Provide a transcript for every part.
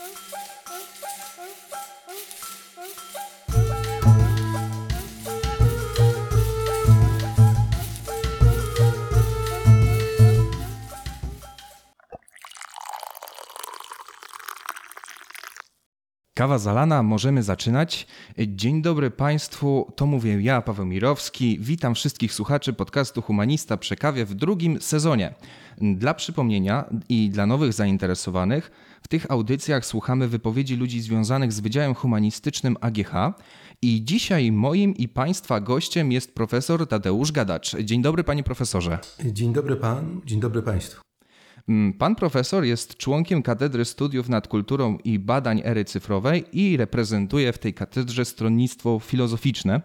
Bye. Kawa zalana, możemy zaczynać. Dzień dobry Państwu, to mówię ja, Paweł Mirowski. Witam wszystkich słuchaczy podcastu Humanista przy kawie w drugim sezonie. Dla przypomnienia i dla nowych zainteresowanych, w tych audycjach słuchamy wypowiedzi ludzi związanych z Wydziałem Humanistycznym AGH. I dzisiaj moim i Państwa gościem jest profesor Tadeusz Gadacz. Dzień dobry, panie profesorze. Dzień dobry pan, dzień dobry państwu. Mm, pan profesor jest członkiem Katedry Studiów nad Kulturą i Badań Ery Cyfrowej i reprezentuje w tej katedrze stronnictwo filozoficzne.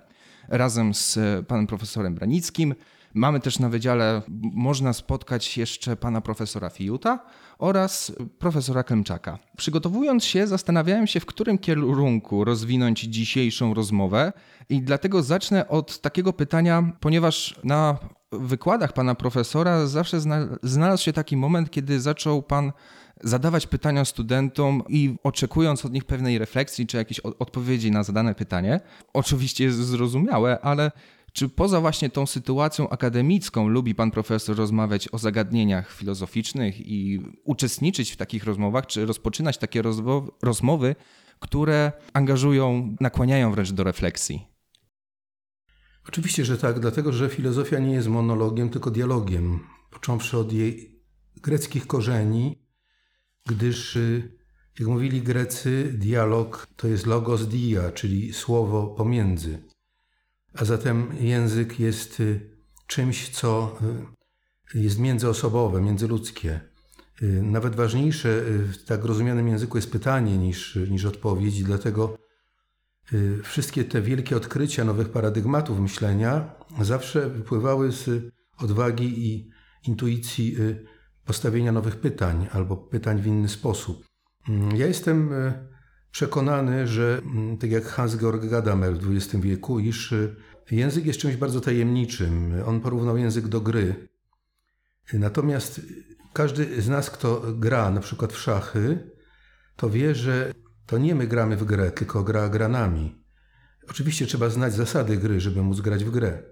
Razem z e, panem profesorem Branickim mamy też na wydziale, można spotkać jeszcze pana profesora Fijuta oraz profesora Klemczaka. Przygotowując się, zastanawiałem się, w którym kierunku rozwinąć dzisiejszą rozmowę i dlatego zacznę od takiego pytania, ponieważ na wykładach pana profesora zawsze znalazł się taki moment, kiedy zaczął pan zadawać pytania studentom i oczekując od nich pewnej refleksji czy jakiejś odpowiedzi na zadane pytanie. Oczywiście jest zrozumiałe, ale czy poza właśnie tą sytuacją akademicką lubi pan profesor rozmawiać o zagadnieniach filozoficznych i uczestniczyć w takich rozmowach, czy rozpoczynać takie rozmowy, które angażują, nakłaniają wręcz do refleksji? Oczywiście, że tak, dlatego że filozofia nie jest monologiem, tylko dialogiem, począwszy od jej greckich korzeni, gdyż, y, jak mówili Grecy, dialog to jest logos dia, czyli słowo pomiędzy. A zatem język jest y, czymś, co y, jest międzyosobowe, międzyludzkie. Nawet ważniejsze w tak rozumianym języku jest pytanie niż, niż odpowiedź, dlatego wszystkie te wielkie odkrycia nowych paradygmatów myślenia zawsze wypływały z odwagi i intuicji y, postawienia nowych pytań albo pytań w inny sposób. Mm, ja jestem y, przekonany, że mm, tak jak Hans-Georg Gadamer w XX wieku, iż język jest czymś bardzo tajemniczym. On porównał język do gry. Natomiast każdy z nas, kto gra na przykład w szachy, to wie, że to nie my gramy w grę, tylko gra granami. Oczywiście trzeba znać zasady gry, żeby móc grać w grę,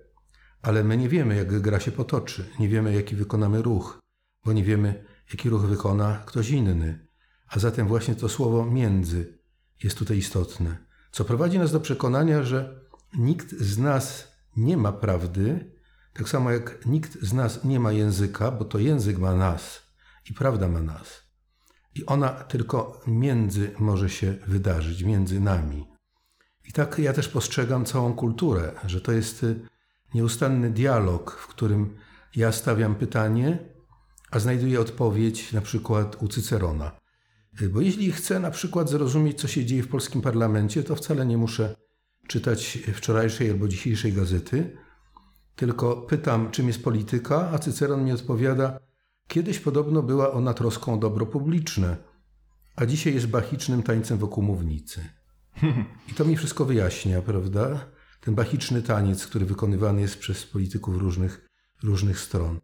ale my nie wiemy, jak gra się potoczy, nie wiemy, jaki wykonamy ruch, bo nie wiemy, jaki ruch wykona ktoś inny. A zatem właśnie to słowo między jest tutaj istotne, co prowadzi nas do przekonania, że nikt z nas nie ma prawdy, tak samo jak nikt z nas nie ma języka, bo to język ma nas i prawda ma nas. I ona tylko między może się wydarzyć, między nami. I tak ja też postrzegam całą kulturę, że to jest y, nieustanny dialog, w którym ja stawiam pytanie, a znajduję odpowiedź na przykład u Cycerona. Y, bo jeśli chcę na przykład zrozumieć, co się dzieje w polskim parlamencie, to wcale nie muszę czytać wczorajszej albo dzisiejszej gazety, tylko pytam, czym jest polityka, a Cyceron mi odpowiada, Kiedyś podobno była ona troską o dobro publiczne, a dzisiaj jest bachicznym tańcem wokół mównicy. I to mi wszystko wyjaśnia, prawda? Ten bachiczny taniec, który wykonywany jest przez polityków różnych, różnych stron.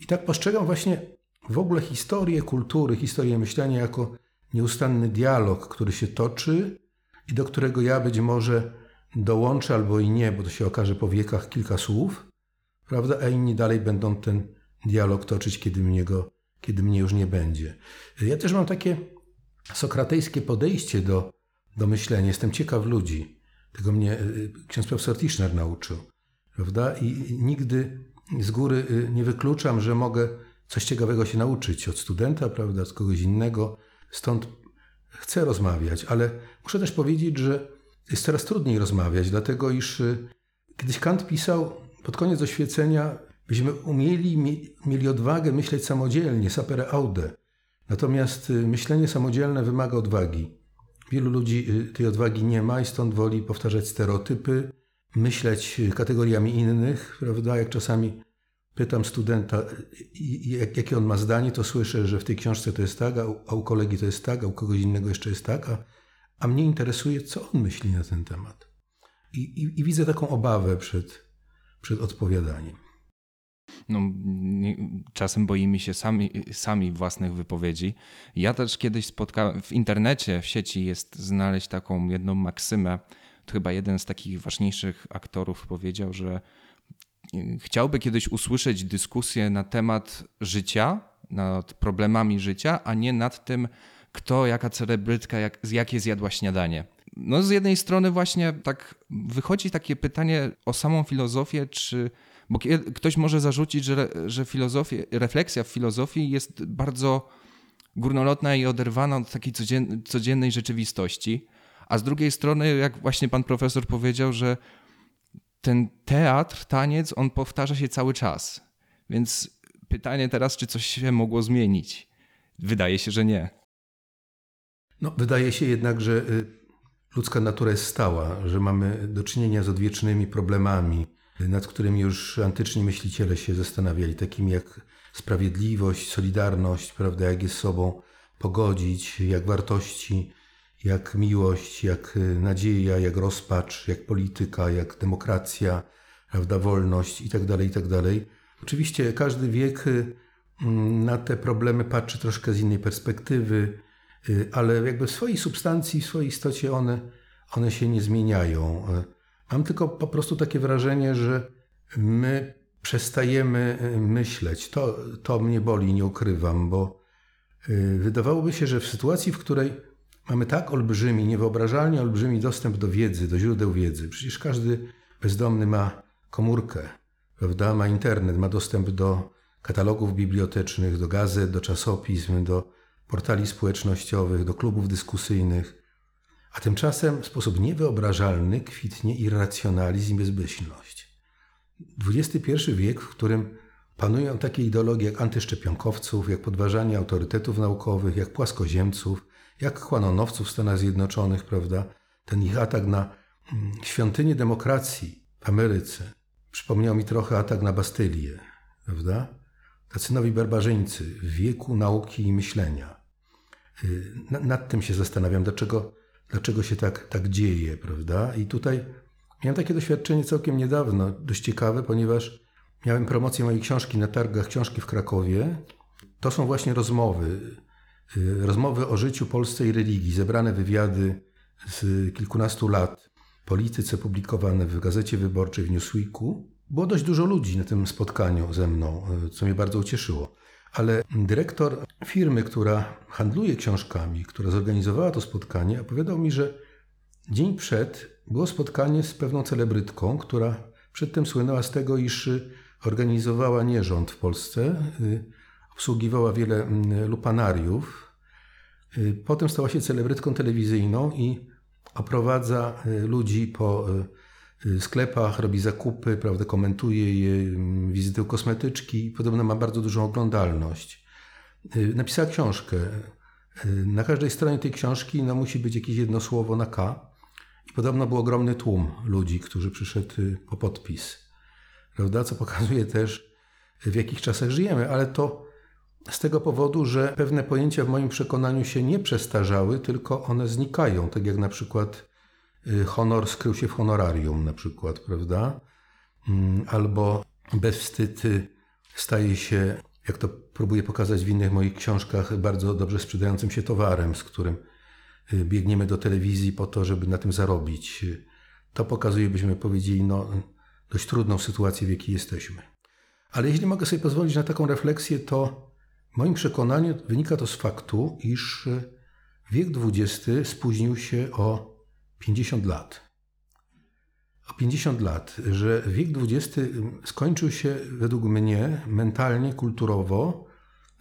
I tak postrzegam właśnie w ogóle historię kultury, historię myślenia jako nieustanny dialog, który się toczy i do którego ja być może dołączę albo i nie, bo to się okaże po wiekach kilka słów, prawda? A inni dalej będą ten dialog toczyć, kiedy mnie, go, kiedy mnie już nie będzie. Ja też mam takie sokratejskie podejście do, do myślenia. Jestem ciekaw ludzi. Tego mnie y, ksiądz profesor Tischner nauczył. Prawda? I nigdy z góry y, nie wykluczam, że mogę coś ciekawego się nauczyć od studenta, prawda, od kogoś innego. Stąd chcę rozmawiać, ale muszę też powiedzieć, że jest coraz trudniej rozmawiać, dlatego iż y, kiedyś Kant pisał pod koniec oświecenia byśmy umieli, mieli odwagę myśleć samodzielnie, sapere aude. Natomiast y, myślenie samodzielne wymaga odwagi. Wielu ludzi y, tej odwagi nie ma i stąd woli powtarzać stereotypy, myśleć y, kategoriami innych, prawda? Jak czasami pytam studenta, jakie on ma zdanie, to słyszę, że w tej książce to jest tak, a u kolegi to jest tak, a u kogoś innego jeszcze jest tak, a, a mnie interesuje, co on myśli na ten temat. I, i, i widzę taką obawę przed, przed odpowiadaniem. No, czasem boimy się sami, sami własnych wypowiedzi. Ja też kiedyś spotkałem, w internecie, w sieci jest znaleźć taką jedną maksymę. To chyba jeden z takich ważniejszych aktorów powiedział, że y, chciałby kiedyś usłyszeć dyskusję na temat życia, nad problemami życia, a nie nad tym, kto, jaka celebrytka, jak, jakie zjadła śniadanie. No z jednej strony właśnie tak wychodzi takie pytanie o samą filozofię, czy bo ktoś może zarzucić, że, że refleksja w filozofii jest bardzo górnolotna i oderwana od takiej codzien, codziennej rzeczywistości. A z drugiej strony, jak właśnie pan profesor powiedział, że ten teatr, taniec, on powtarza się cały czas. Więc pytanie teraz, czy coś się mogło zmienić? Wydaje się, że nie. No, wydaje się jednak, że y, ludzka natura jest stała, że mamy do czynienia z odwiecznymi problemami, nad którymi już antyczni myśliciele się zastanawiali, takimi jak sprawiedliwość, solidarność, prawda, jak je z sobą pogodzić, jak wartości, jak miłość, jak y, nadzieja, jak rozpacz, jak polityka, jak demokracja, prawda, wolność itd., tak itd. Tak Oczywiście każdy wiek y, mm, na te problemy patrzy troszkę z innej perspektywy, y, ale jakby w swojej substancji, w swojej istocie one, one się nie zmieniają. Mam tylko po prostu takie wrażenie, że my przestajemy y, myśleć. To, to mnie boli, nie ukrywam, bo y, wydawałoby się, że w sytuacji, w której mamy tak olbrzymi, niewyobrażalnie olbrzymi dostęp do wiedzy, do źródeł wiedzy, przecież każdy bezdomny ma komórkę, prawda? ma internet, ma dostęp do katalogów bibliotecznych, do gazet, do czasopism, do portali społecznościowych, do klubów dyskusyjnych. A tymczasem w sposób niewyobrażalny kwitnie irracjonalizm i bezmyślność. XXI wiek, w którym panują takie ideologie jak antyszczepionkowców, jak podważanie autorytetów naukowych, jak płaskoziemców, jak kłanonowców w Stanach Zjednoczonych, prawda? Ten ich atak na mm, świątynię demokracji w Ameryce przypomniał mi trochę atak na Bastylię, prawda? Tacy nowi barbarzyńcy w wieku nauki i myślenia. Y, nad tym się zastanawiam, dlaczego dlaczego się tak, tak dzieje, prawda? I tutaj miałem takie doświadczenie całkiem niedawno, dość ciekawe, ponieważ miałem promocję mojej książki na targach książki w Krakowie. To są właśnie rozmowy, y, rozmowy o życiu Polsce i religii, zebrane wywiady z kilkunastu lat, polityce publikowane w Gazecie Wyborczej w Newsweeku. Było dość dużo ludzi na tym spotkaniu ze mną, y, co mnie bardzo ucieszyło ale dyrektor firmy, która handluje książkami, która zorganizowała to spotkanie, opowiadał mi, że dzień przed było spotkanie z pewną celebrytką, która przedtem słynęła z tego, iż organizowała nierząd w Polsce, y, obsługiwała wiele mm, lupanariów. Y, potem stała się celebrytką telewizyjną i oprowadza y, ludzi po Y, sklepach, robi zakupy, prawda, komentuje je, mm, wizyty u kosmetyczki. Podobno ma bardzo dużą oglądalność. Y, napisała książkę. Y, na każdej stronie tej książki no, musi być jakieś jedno słowo na K. I podobno był ogromny tłum ludzi, którzy przyszedł po podpis. Prawda? Co pokazuje też, w jakich czasach żyjemy, ale to z tego powodu, że pewne pojęcia w moim przekonaniu się nie przestarzały, tylko one znikają. Tak jak na przykład Y, honor skrył się w honorarium na przykład, prawda? Mm, albo bezwstyd staje się, jak to próbuję pokazać w innych moich książkach, bardzo dobrze sprzedającym się towarem, z którym y, biegniemy do telewizji po to, żeby na tym zarobić. To pokazuje, byśmy powiedzieli, no, dość trudną sytuację, w jakiej jesteśmy. Ale jeśli mogę sobie pozwolić na taką refleksję, to w moim przekonaniu wynika to z faktu, iż wiek XX spóźnił się o 50 lat. O 50 lat, że wiek XX skończył się według mnie mentalnie, kulturowo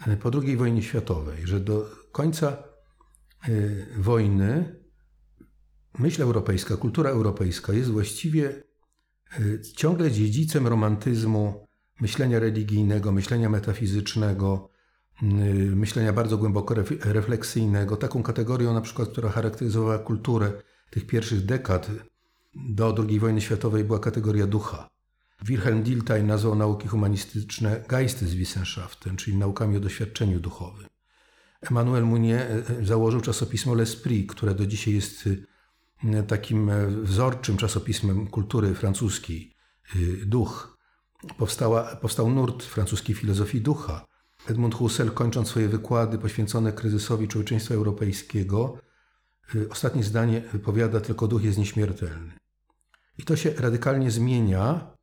e, po II wojnie światowej, że do końca e, wojny myśl europejska, kultura europejska jest właściwie e, ciągle dziedzicem romantyzmu, myślenia religijnego, myślenia metafizycznego, myślenia bardzo głęboko refleksyjnego, taką kategorią na przykład, która charakteryzowała kulturę tych pierwszych dekad do II wojny światowej była kategoria ducha. Wilhelm Dilthey nazwał nauki humanistyczne Geisteswissenschaften, czyli naukami o doświadczeniu duchowym. Emmanuel Mounier e, e, założył czasopismo L'Esprit, które do dzisiaj jest e, takim wzorczym czasopismem kultury francuskiej. Duch. powstała, powstał nurt francuskiej filozofii ducha. Edmund Husserl, kończąc swoje wykłady poświęcone kryzysowi człowieczeństwa europejskiego, ostatnie zdanie powiada tylko duch jest nieśmiertelny. I to się radykalnie zmienia,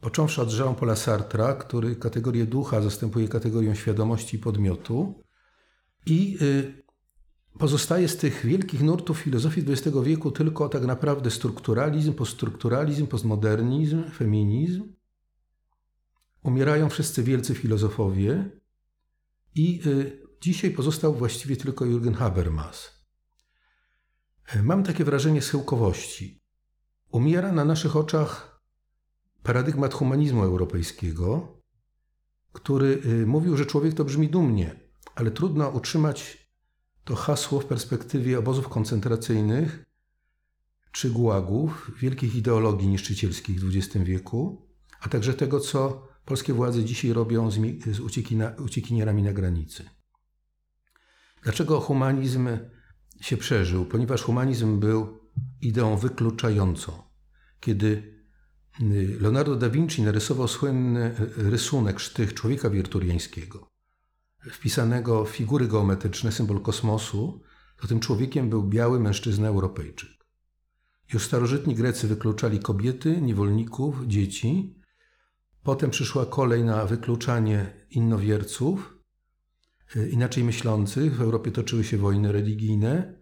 począwszy od Jean-Paula Sartra, który kategorię ducha zastępuje kategorią świadomości i podmiotu. I y, pozostaje z tych wielkich nurtów filozofii XX wieku tylko tak naprawdę strukturalizm, poststrukturalizm, postmodernizm, feminizm. Umierają wszyscy wielcy filozofowie i y, dzisiaj pozostał właściwie tylko Jürgen Habermas. Mam takie wrażenie schyłkowości. Umiera na naszych oczach paradygmat humanizmu europejskiego, który y, mówił, że człowiek to brzmi dumnie, ale trudno utrzymać to hasło w perspektywie obozów koncentracyjnych czy gułagów, wielkich ideologii niszczycielskich w XX wieku, a także tego, co polskie władze dzisiaj robią z, z uciekinierami na granicy. Dlaczego humanizm się przeżył? Ponieważ humanizm był ideą wykluczającą. Kiedy y, Leonardo da Vinci narysował słynny rysunek, sztych człowieka wirturiańskiego, wpisanego w figury geometryczne, symbol kosmosu, to tym człowiekiem był biały mężczyzna Europejczyk. Już starożytni Grecy wykluczali kobiety, niewolników, dzieci. Potem przyszła kolej na wykluczanie innowierców, inaczej myślących. W Europie toczyły się wojny religijne.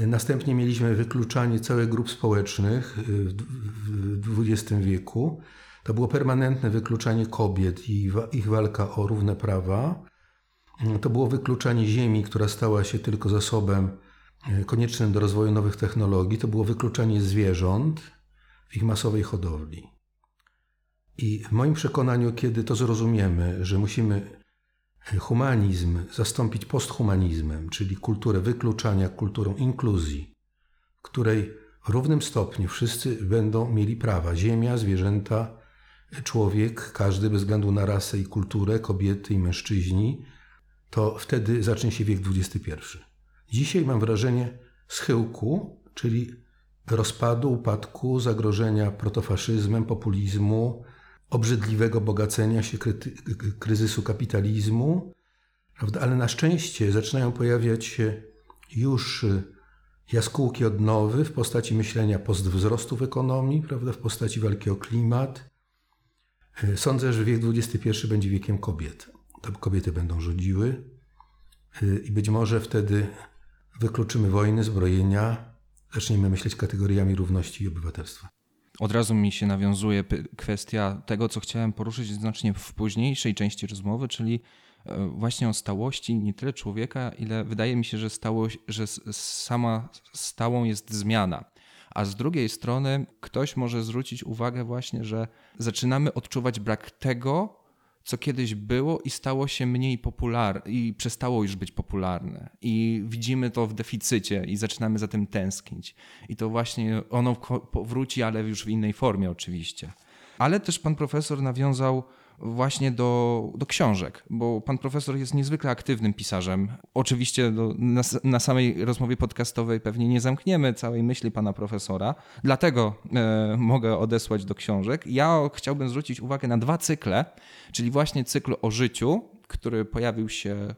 Y, następnie mieliśmy wykluczanie całych grup społecznych y, w XX wieku. To było permanentne wykluczanie kobiet i ich walka o równe prawa. To było wykluczanie Ziemi, która stała się tylko zasobem e, koniecznym do rozwoju nowych technologii. To było wykluczanie zwierząt w ich masowej hodowli. I w moim przekonaniu, kiedy to zrozumiemy, że musimy humanizm zastąpić posthumanizmem, czyli kulturę wykluczania kulturą inkluzji, w której w równym stopniu wszyscy będą mieli prawa ziemia, zwierzęta, człowiek, każdy bez względu na rasę i kulturę, kobiety i mężczyźni to wtedy zacznie się wiek XXI. Dzisiaj mam wrażenie schyłku, czyli rozpadu, upadku, zagrożenia protofaszyzmem, populizmu, obrzydliwego bogacenia się, kryzysu kapitalizmu, prawda? ale na szczęście zaczynają pojawiać się już jaskółki odnowy w postaci myślenia postwzrostu w ekonomii, prawda? w postaci walki o klimat. Sądzę, że wiek XXI będzie wiekiem kobiet to kobiety będą rządziły y, i być może wtedy wykluczymy wojny, zbrojenia, zaczniemy myśleć kategoriami równości i obywatelstwa. Od razu mi się nawiązuje kwestia tego, co chciałem poruszyć znacznie w późniejszej części rozmowy, czyli e, właśnie o stałości nie tyle człowieka, ile wydaje mi się, że, stałość, że sama stałą jest zmiana. A z drugiej strony ktoś może zwrócić uwagę właśnie, że zaczynamy odczuwać brak tego, co kiedyś było i stało się mniej popularne i przestało już być popularne. I widzimy to w deficycie i zaczynamy za tym tęsknić. I to właśnie ono powróci, ale już w innej formie oczywiście. Ale też pan profesor nawiązał właśnie do, do książek, bo pan profesor jest niezwykle aktywnym pisarzem. Oczywiście do, na, na, samej rozmowie podcastowej pewnie nie zamkniemy całej myśli pana profesora, dlatego e, mogę odesłać do książek. Ja chciałbym zwrócić uwagę na dwa cykle, czyli właśnie cykl o życiu, który pojawił się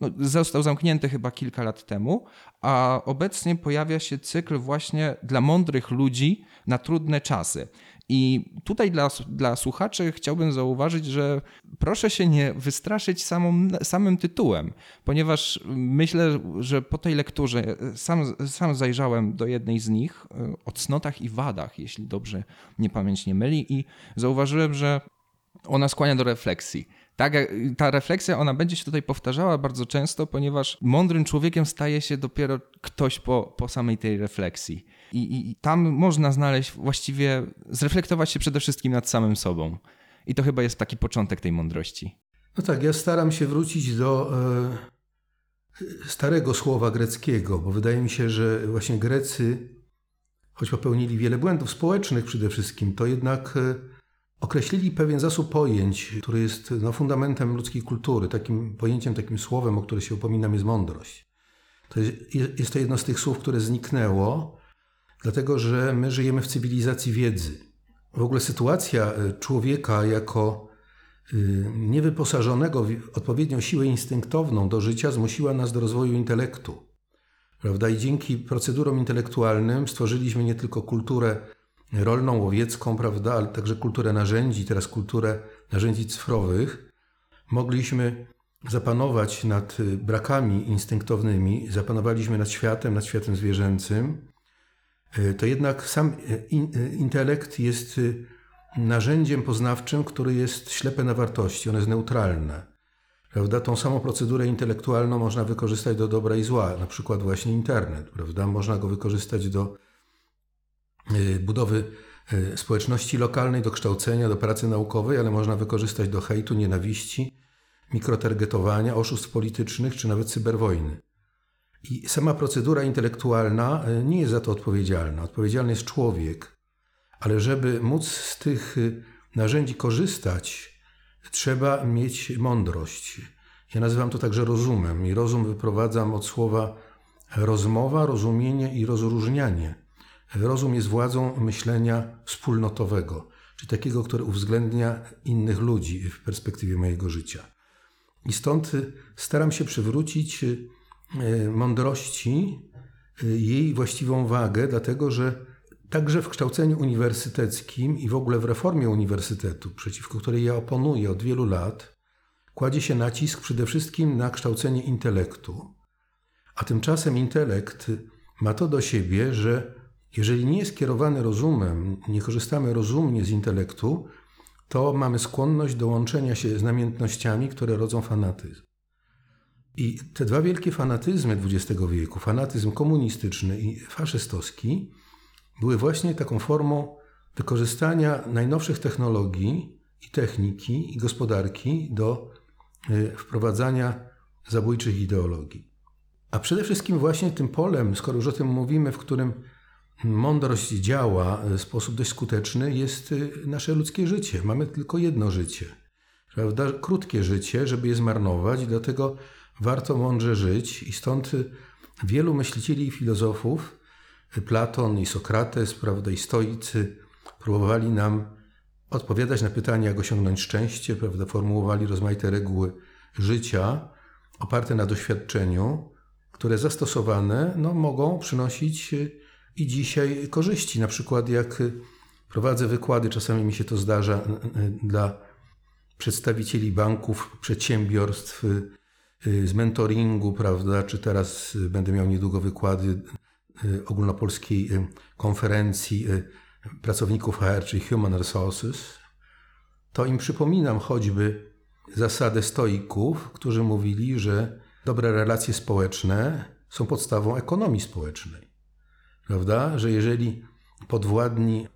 no, został zamknięty chyba kilka lat temu, a obecnie pojawia się cykl właśnie dla mądrych ludzi na trudne czasy. I tutaj dla, dla słuchaczy chciałbym zauważyć, że proszę się nie wystraszyć samą, samym tytułem, ponieważ myślę, że po tej lekturze sam, sam zajrzałem do jednej z nich o cnotach i wadach, jeśli dobrze nie pamięć nie myli, i zauważyłem, że ona skłania do refleksji. Tak, ta refleksja, ona będzie się tutaj powtarzała bardzo często, ponieważ mądrym człowiekiem staje się dopiero ktoś po, po samej tej refleksji. I, I tam można znaleźć, właściwie zreflektować się przede wszystkim nad samym sobą. I to chyba jest taki początek tej mądrości. No tak, ja staram się wrócić do e, starego słowa greckiego, bo wydaje mi się, że właśnie Grecy, choć popełnili wiele błędów społecznych przede wszystkim, to jednak e, określili pewien zasób pojęć, który jest no, fundamentem ludzkiej kultury. Takim pojęciem, takim słowem, o które się upominam, jest mądrość. To jest, jest to jedno z tych słów, które zniknęło, dlatego że my żyjemy w cywilizacji wiedzy. w ogóle sytuacja człowieka jako niewyposażonego w odpowiednią siłę instynktowną do życia zmusiła nas do rozwoju intelektu. Prawda? I dzięki procedurom intelektualnym stworzyliśmy nie tylko kulturę rolną, łowiecką, prawda, ale także kulturę narzędzi, teraz kulturę narzędzi cyfrowych. Mogliśmy zapanować nad brakami instynktownymi, zapanowaliśmy nad światem, nad światem zwierzęcym. To jednak sam intelekt jest narzędziem poznawczym, który jest ślepe na wartości, ono jest neutralne. Prawda? Tą samą procedurę intelektualną można wykorzystać do dobra i zła, na przykład właśnie internet. Prawda? Można go wykorzystać do budowy społeczności lokalnej, do kształcenia, do pracy naukowej, ale można wykorzystać do hejtu, nienawiści, mikrotargetowania, oszustw politycznych czy nawet cyberwojny. I sama procedura intelektualna y, nie jest za to odpowiedzialna. Odpowiedzialny jest człowiek, ale żeby móc z tych narzędzi korzystać, trzeba mieć mądrość. Ja nazywam to także rozumem i rozum wyprowadzam od słowa rozmowa, rozumienie i rozróżnianie. Rozum jest władzą myślenia wspólnotowego, czy takiego, które uwzględnia innych ludzi w perspektywie mojego życia. I stąd staram się przywrócić e, mądrości e, jej właściwą wagę, dlatego że Także w kształceniu uniwersyteckim i w ogóle w reformie uniwersytetu, przeciwko której ja oponuję od wielu lat, kładzie się nacisk przede wszystkim na kształcenie intelektu. A tymczasem intelekt ma to do siebie, że jeżeli nie jest kierowany rozumem, nie korzystamy rozumnie z intelektu, to mamy skłonność do łączenia się z namiętnościami, które rodzą fanatyzm. I te dwa wielkie fanatyzmy XX wieku, fanatyzm komunistyczny i faszystowski, były właśnie taką formą wykorzystania najnowszych technologii i techniki i gospodarki do y, wprowadzania zabójczych ideologii. A przede wszystkim właśnie tym polem, skoro już o tym mówimy, w którym mądrość działa w sposób dość skuteczny, jest y, nasze ludzkie życie. Mamy tylko jedno życie. Prawda? Krótkie życie, żeby je zmarnować, i dlatego warto mądrze żyć. I stąd wielu myślicieli i filozofów Platon i Sokrates, prawda, i stoicy próbowali nam odpowiadać na pytania, jak osiągnąć szczęście, prawda, formułowali rozmaite reguły życia oparte na doświadczeniu, które zastosowane no, mogą przynosić i dzisiaj korzyści. Na przykład jak prowadzę wykłady, czasami mi się to zdarza dla przedstawicieli banków, przedsiębiorstw, z mentoringu, prawda, czy teraz będę miał niedługo wykłady Y, ogólnopolskiej y, konferencji y, pracowników HR, czyli Human Resources, to im przypominam choćby zasadę stoików, którzy mówili, że dobre relacje społeczne są podstawą ekonomii społecznej. Prawda? Że jeżeli podwładni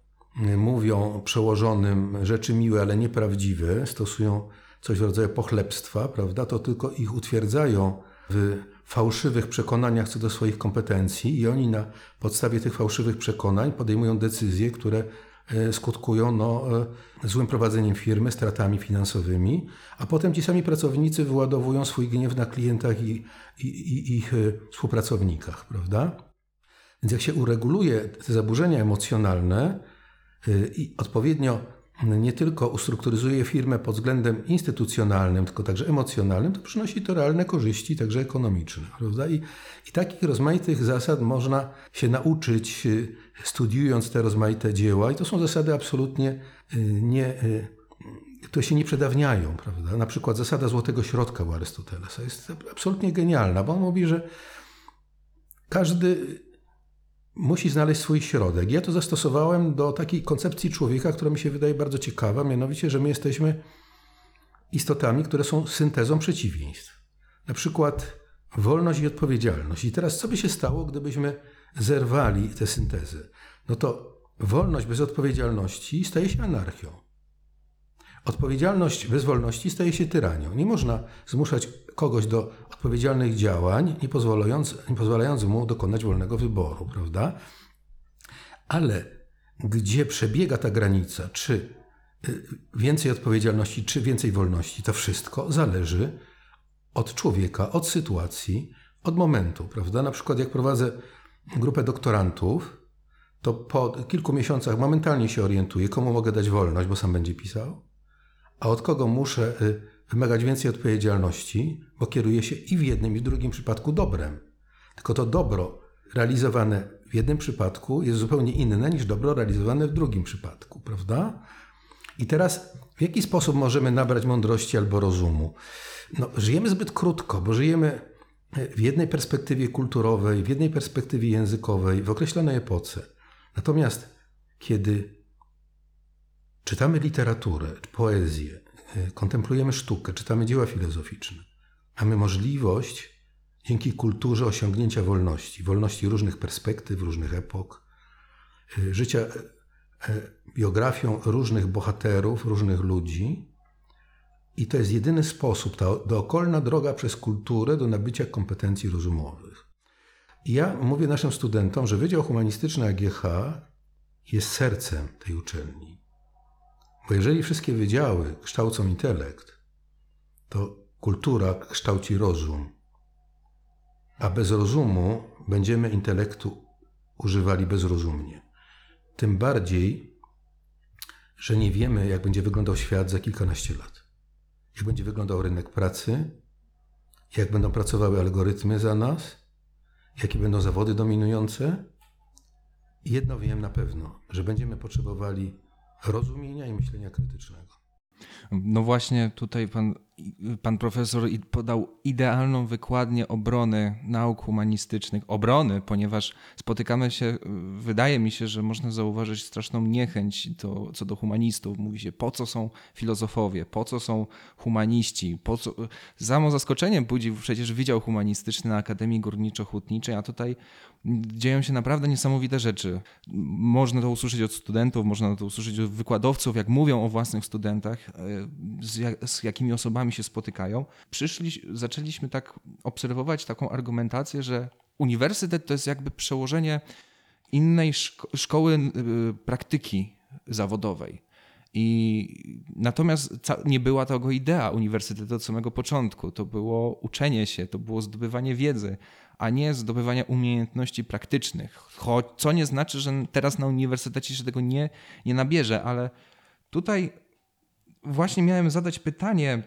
mówią przełożonym rzeczy miłe, ale nieprawdziwe, stosują coś w rodzaju pochlebstwa, prawda, to tylko ich utwierdzają w fałszywych przekonaniach co do swoich kompetencji i oni na podstawie tych fałszywych przekonań podejmują decyzje, które e, skutkują no, e, złym prowadzeniem firmy, stratami finansowymi, a potem ci sami pracownicy wyładowują swój gniew na klientach i, i, i ich e, współpracownikach, prawda? Więc jak się ureguluje te zaburzenia emocjonalne i odpowiednio nie tylko ustrukturyzuje firmę pod względem instytucjonalnym, tylko także emocjonalnym, to przynosi to realne korzyści, także ekonomiczne. Prawda? I, I takich rozmaitych zasad można się nauczyć, y, studiując te rozmaite dzieła, i to są zasady absolutnie y, nie, y, które się nie przedawniają. Prawda? Na przykład zasada złotego środka u Arystotelesa jest absolutnie genialna, bo on mówi, że każdy musi znaleźć swój środek. Ja to zastosowałem do takiej koncepcji człowieka, która mi się wydaje bardzo ciekawa, mianowicie, że my jesteśmy istotami, które są syntezą przeciwieństw. Na przykład wolność i odpowiedzialność. I teraz co by się stało, gdybyśmy zerwali tę syntezę? No to wolność bez odpowiedzialności staje się anarchią. Odpowiedzialność bez wolności staje się tyranią. Nie można zmuszać kogoś do odpowiedzialnych działań, nie pozwalając, nie pozwalając mu dokonać wolnego wyboru, prawda? Ale gdzie przebiega ta granica, czy y, więcej odpowiedzialności, czy więcej wolności, to wszystko zależy od człowieka, od sytuacji, od momentu, prawda? Na przykład jak prowadzę grupę doktorantów, to po kilku miesiącach momentalnie się orientuje, komu mogę dać wolność, bo sam będzie pisał, a od kogo muszę y, wymagać więcej odpowiedzialności, bo kieruje się i w jednym, i w drugim przypadku dobrem. Tylko to dobro realizowane w jednym przypadku jest zupełnie inne niż dobro realizowane w drugim przypadku, prawda? I teraz w jaki sposób możemy nabrać mądrości albo rozumu? No, żyjemy zbyt krótko, bo żyjemy w jednej perspektywie kulturowej, w jednej perspektywie językowej, w określonej epoce. Natomiast kiedy czytamy literaturę, poezję, e, kontemplujemy sztukę, czytamy dzieła filozoficzne, mamy możliwość dzięki kulturze osiągnięcia wolności, wolności różnych perspektyw, różnych epok, e, życia e, biografią różnych bohaterów, różnych ludzi. I to jest jedyny sposób, ta dookolna droga przez kulturę do nabycia kompetencji rozumowych. I ja mówię naszym studentom, że Wydział Humanistyczny AGH jest sercem tej uczelni. Bo jeżeli wszystkie wydziały kształcą intelekt, to kultura kształci rozum. A bez rozumu będziemy intelektu używali bezrozumnie. Tym bardziej, że nie wiemy, jak będzie wyglądał świat za kilkanaście lat. Jak będzie wyglądał rynek pracy, jak będą pracowały algorytmy za nas, jakie będą zawody dominujące. Jedno wiem na pewno, że będziemy potrzebowali rozumienia i myślenia krytycznego. No właśnie tutaj pan, pan profesor podał idealną wykładnię obrony nauk humanistycznych. Obrony, ponieważ spotykamy się, wydaje mi się, że można zauważyć straszną niechęć do, co do humanistów. Mówi się, po co są filozofowie, po co są humaniści, po co... Samo zaskoczeniem budzi przecież Wydział Humanistyczny na Akademii Górniczo-Hutniczej, a tutaj dzieją się naprawdę niesamowite rzeczy. Można to usłyszeć od studentów, można to usłyszeć od wykładowców, jak mówią o własnych studentach, z, jak, z jakimi osobami się spotykają. Przyszli, zaczęliśmy tak obserwować taką argumentację, że uniwersytet to jest jakby przełożenie innej szko szkoły y, praktyki zawodowej. I natomiast nie była tego idea uniwersytetu od samego początku. To było uczenie się, to było zdobywanie wiedzy, a nie zdobywania umiejętności praktycznych. Choć, co nie znaczy, że teraz na uniwersytecie się tego nie, nie nabierze, ale tutaj właśnie miałem zadać pytanie,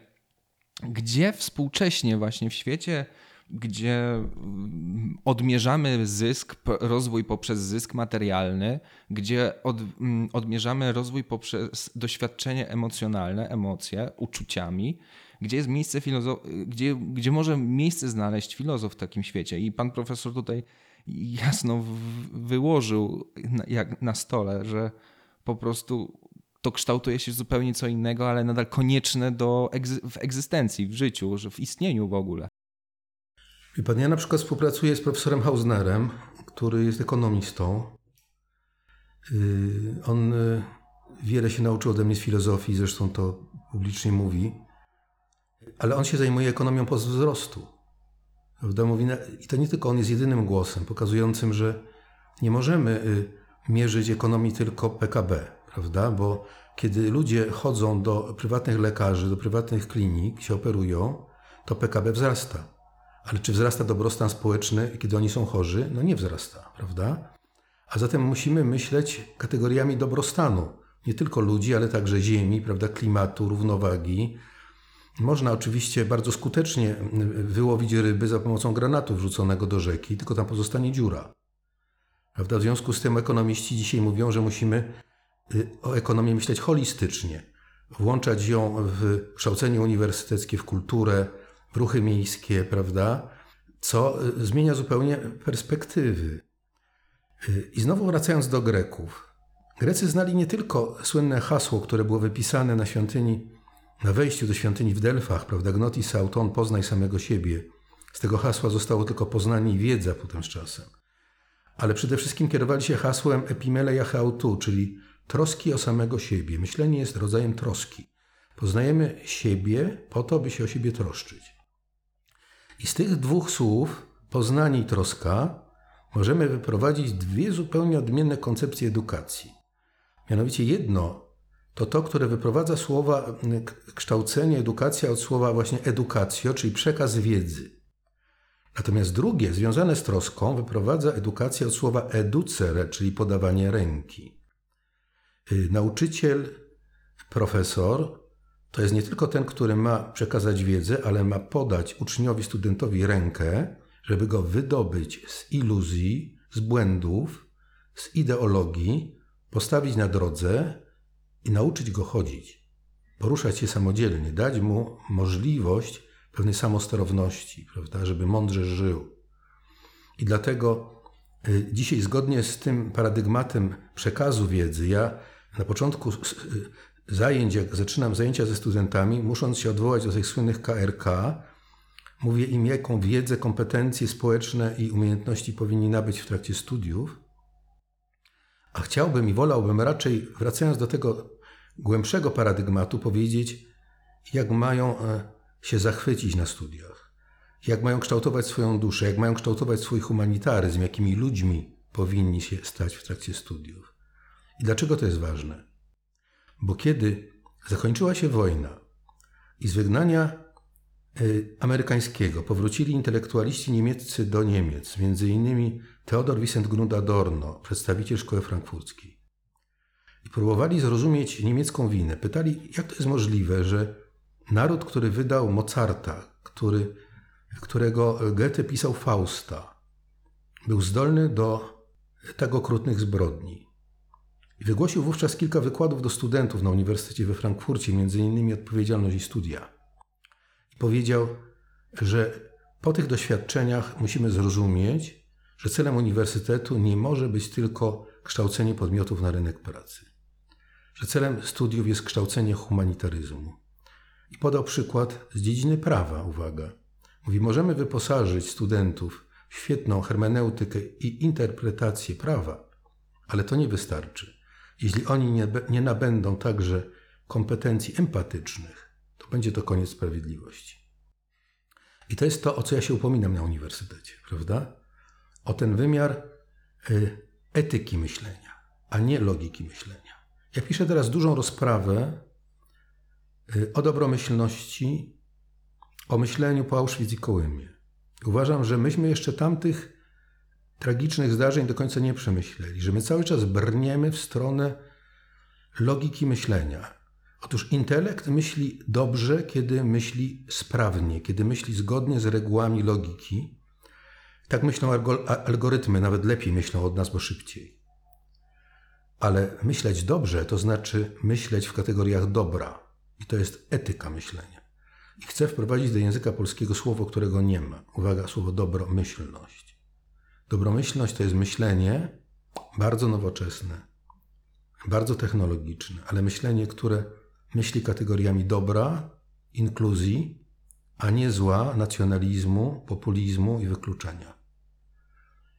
gdzie współcześnie właśnie w świecie, gdzie mm, odmierzamy zysk, rozwój poprzez zysk materialny, gdzie od, mm, odmierzamy rozwój poprzez doświadczenie emocjonalne, emocje, uczuciami, gdzie jest miejsce filozof- gdzie, gdzie może miejsce znaleźć filozof w takim świecie. I pan profesor tutaj jasno wyłożył jak na stole, że po prostu to kształtuje się zupełnie co innego, ale nadal konieczne do egzy- w egzystencji, w życiu, w istnieniu w ogóle. Wie pan, ja na przykład współpracuję z profesorem Hausnerem, który jest ekonomistą. Yy, on yy, wiele się nauczył ode mnie z filozofii, zresztą to publicznie mówi, ale on się zajmuje ekonomią postwzrostu. Prawda? Mówi, I to nie tylko on jest jedynym głosem pokazującym, że nie możemy yy, mierzyć ekonomii tylko PKB, prawda? Bo kiedy ludzie chodzą do prywatnych lekarzy, do prywatnych klinik, się operują, to PKB wzrasta. Ale czy wzrasta dobrostan społeczny, kiedy oni są chorzy? No nie wzrasta, prawda? A zatem musimy myśleć kategoriami dobrostanu. Nie tylko ludzi, ale także ziemi, prawda, klimatu, równowagi. Można oczywiście bardzo skutecznie wyłowić ryby za pomocą granatu wrzuconego do rzeki, tylko tam pozostanie dziura. Prawda? W związku z tym ekonomiści dzisiaj mówią, że musimy o ekonomii myśleć holistycznie, włączać ją w kształcenie uniwersyteckie, w kulturę, w ruchy miejskie, prawda? Co y, zmienia zupełnie perspektywy. Y, I znowu wracając do Greków. Grecy znali nie tylko słynne hasło, które było wypisane na świątyni, na wejściu do świątyni w Delfach, prawda? Gnotis auton, poznaj samego siebie. Z tego hasła zostało tylko poznanie i wiedza potem z czasem. Ale przede wszystkim kierowali się hasłem epimeleia heautu, czyli troski o samego siebie. Myślenie jest rodzajem troski. Poznajemy siebie po to, by się o siebie troszczyć. I z tych dwóch słów, poznanie i troska, możemy wyprowadzić dwie zupełnie odmienne koncepcje edukacji. Mianowicie jedno to to, które wyprowadza słowa kształcenie, edukacja od słowa właśnie edukacjo, czyli przekaz wiedzy. Natomiast drugie, związane z troską, wyprowadza edukację od słowa educere, czyli podawanie ręki. Y, nauczyciel, profesor to jest nie tylko ten, który ma przekazać wiedzę, ale ma podać uczniowi, studentowi rękę, żeby go wydobyć z iluzji, z błędów, z ideologii, postawić na drodze i nauczyć go chodzić, poruszać się samodzielnie, dać mu możliwość pewnej samosterowności, prawda, żeby mądrze żył. I dlatego y, dzisiaj, zgodnie z tym paradygmatem przekazu wiedzy, ja na początku y, zajęć, jak zaczynam zajęcia ze studentami, musząc się odwołać do tych słynnych KRK, mówię im, jaką wiedzę, kompetencje społeczne i umiejętności powinni nabyć w trakcie studiów. A chciałbym i wolałbym raczej, wracając do tego głębszego paradygmatu, powiedzieć, jak mają e, się zachwycić na studiach, jak mają kształtować swoją duszę, jak mają kształtować swój humanitaryzm, jakimi ludźmi powinni się stać w trakcie studiów. I dlaczego to jest ważne? Bo kiedy zakończyła się wojna i z wygnania y, amerykańskiego powrócili intelektualiści niemieccy do Niemiec, między innymi Theodor Wisent Adorno, przedstawiciel szkoły frankfurckiej. I próbowali zrozumieć niemiecką winę. Pytali, jak to jest możliwe, że naród, który wydał Mozarta, który, którego Goethe pisał Fausta, był zdolny do tak okrutnych zbrodni. I wygłosił wówczas kilka wykładów do studentów na Uniwersytecie we Frankfurcie, innymi odpowiedzialność i studia. Powiedział, że po tych doświadczeniach musimy zrozumieć, że celem uniwersytetu nie może być tylko kształcenie podmiotów na rynek pracy. Że celem studiów jest kształcenie humanitaryzmu. I podał przykład z dziedziny prawa, uwaga. Mówi, możemy wyposażyć studentów w świetną hermeneutykę i interpretację prawa, ale to nie wystarczy. Jeśli oni nie, nie nabędą także kompetencji empatycznych, to będzie to koniec sprawiedliwości. I to jest to, o co ja się upominam na uniwersytecie, prawda? O ten wymiar y, etyki myślenia, a nie logiki myślenia. Ja piszę teraz dużą rozprawę y, o dobromyślności, o myśleniu po Auschwitz i Kołymie. Uważam, że myśmy jeszcze tamtych tragicznych zdarzeń do końca nie przemyśleli, że my cały czas brniemy w stronę logiki myślenia. Otóż intelekt myśli dobrze, kiedy myśli sprawnie, kiedy myśli zgodnie z regułami logiki. Tak myślą algorytmy, nawet lepiej myślą od nas, bo szybciej. Ale myśleć dobrze to znaczy myśleć w kategoriach dobra. I to jest etyka myślenia. I chcę wprowadzić do języka polskiego słowo, którego nie ma. Uwaga, słowo dobromyślność. Dobromyślność to jest myślenie bardzo nowoczesne, bardzo technologiczne, ale myślenie, które myśli kategoriami dobra, inkluzji, a nie zła, nacjonalizmu, populizmu i wykluczenia.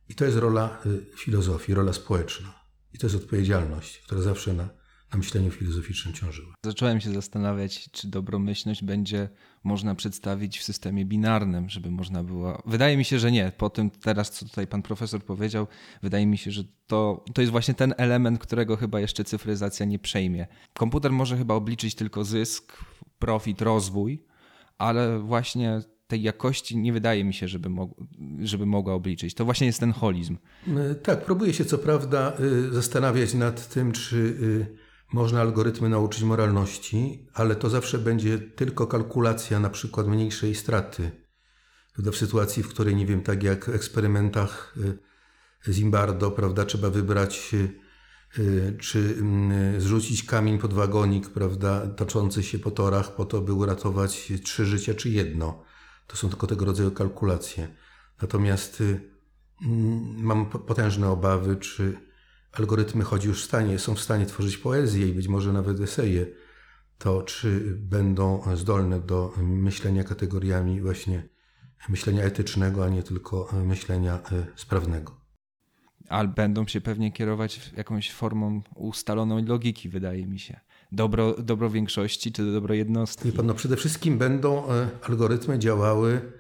I to jest rola y, filozofii, rola społeczna. I to jest odpowiedzialność, która zawsze na na myśleniu filozoficznym ciążyła. Zacząłem się zastanawiać, czy dobromyślność będzie można przedstawić w systemie binarnym, żeby można było. Wydaje mi się, że nie. Po tym teraz, co tutaj pan profesor powiedział, wydaje mi się, że to, to jest właśnie ten element, którego chyba jeszcze cyfryzacja nie przejmie. Komputer może chyba obliczyć tylko zysk, profit, rozwój, ale właśnie tej jakości nie wydaje mi się, żeby, mog żeby mogła obliczyć. To właśnie jest ten holizm. Tak, próbuję się co prawda y, zastanawiać nad tym, czy y, można algorytmy nauczyć moralności, ale to zawsze będzie tylko kalkulacja na przykład mniejszej straty. W sytuacji, w której, nie wiem, tak jak w eksperymentach y, Zimbardo, prawda, trzeba wybrać, y, y, czy mm, zrzucić kamień pod wagonik, prawda, toczący się po torach, po to, by uratować trzy życia, czy jedno. To są tylko tego rodzaju kalkulacje. Natomiast mm, mam potężne obawy, czy algorytmy, choć już w stanie, są w stanie tworzyć poezję i być może nawet eseje, to czy będą zdolne do myślenia kategoriami właśnie myślenia etycznego, a nie tylko myślenia e, sprawnego. Ale będą się pewnie kierować jakąś formą ustaloną logiki, wydaje mi się. Dobro, dobro większości czy dobro jednostki? Pan, no przede wszystkim będą e, algorytmy działały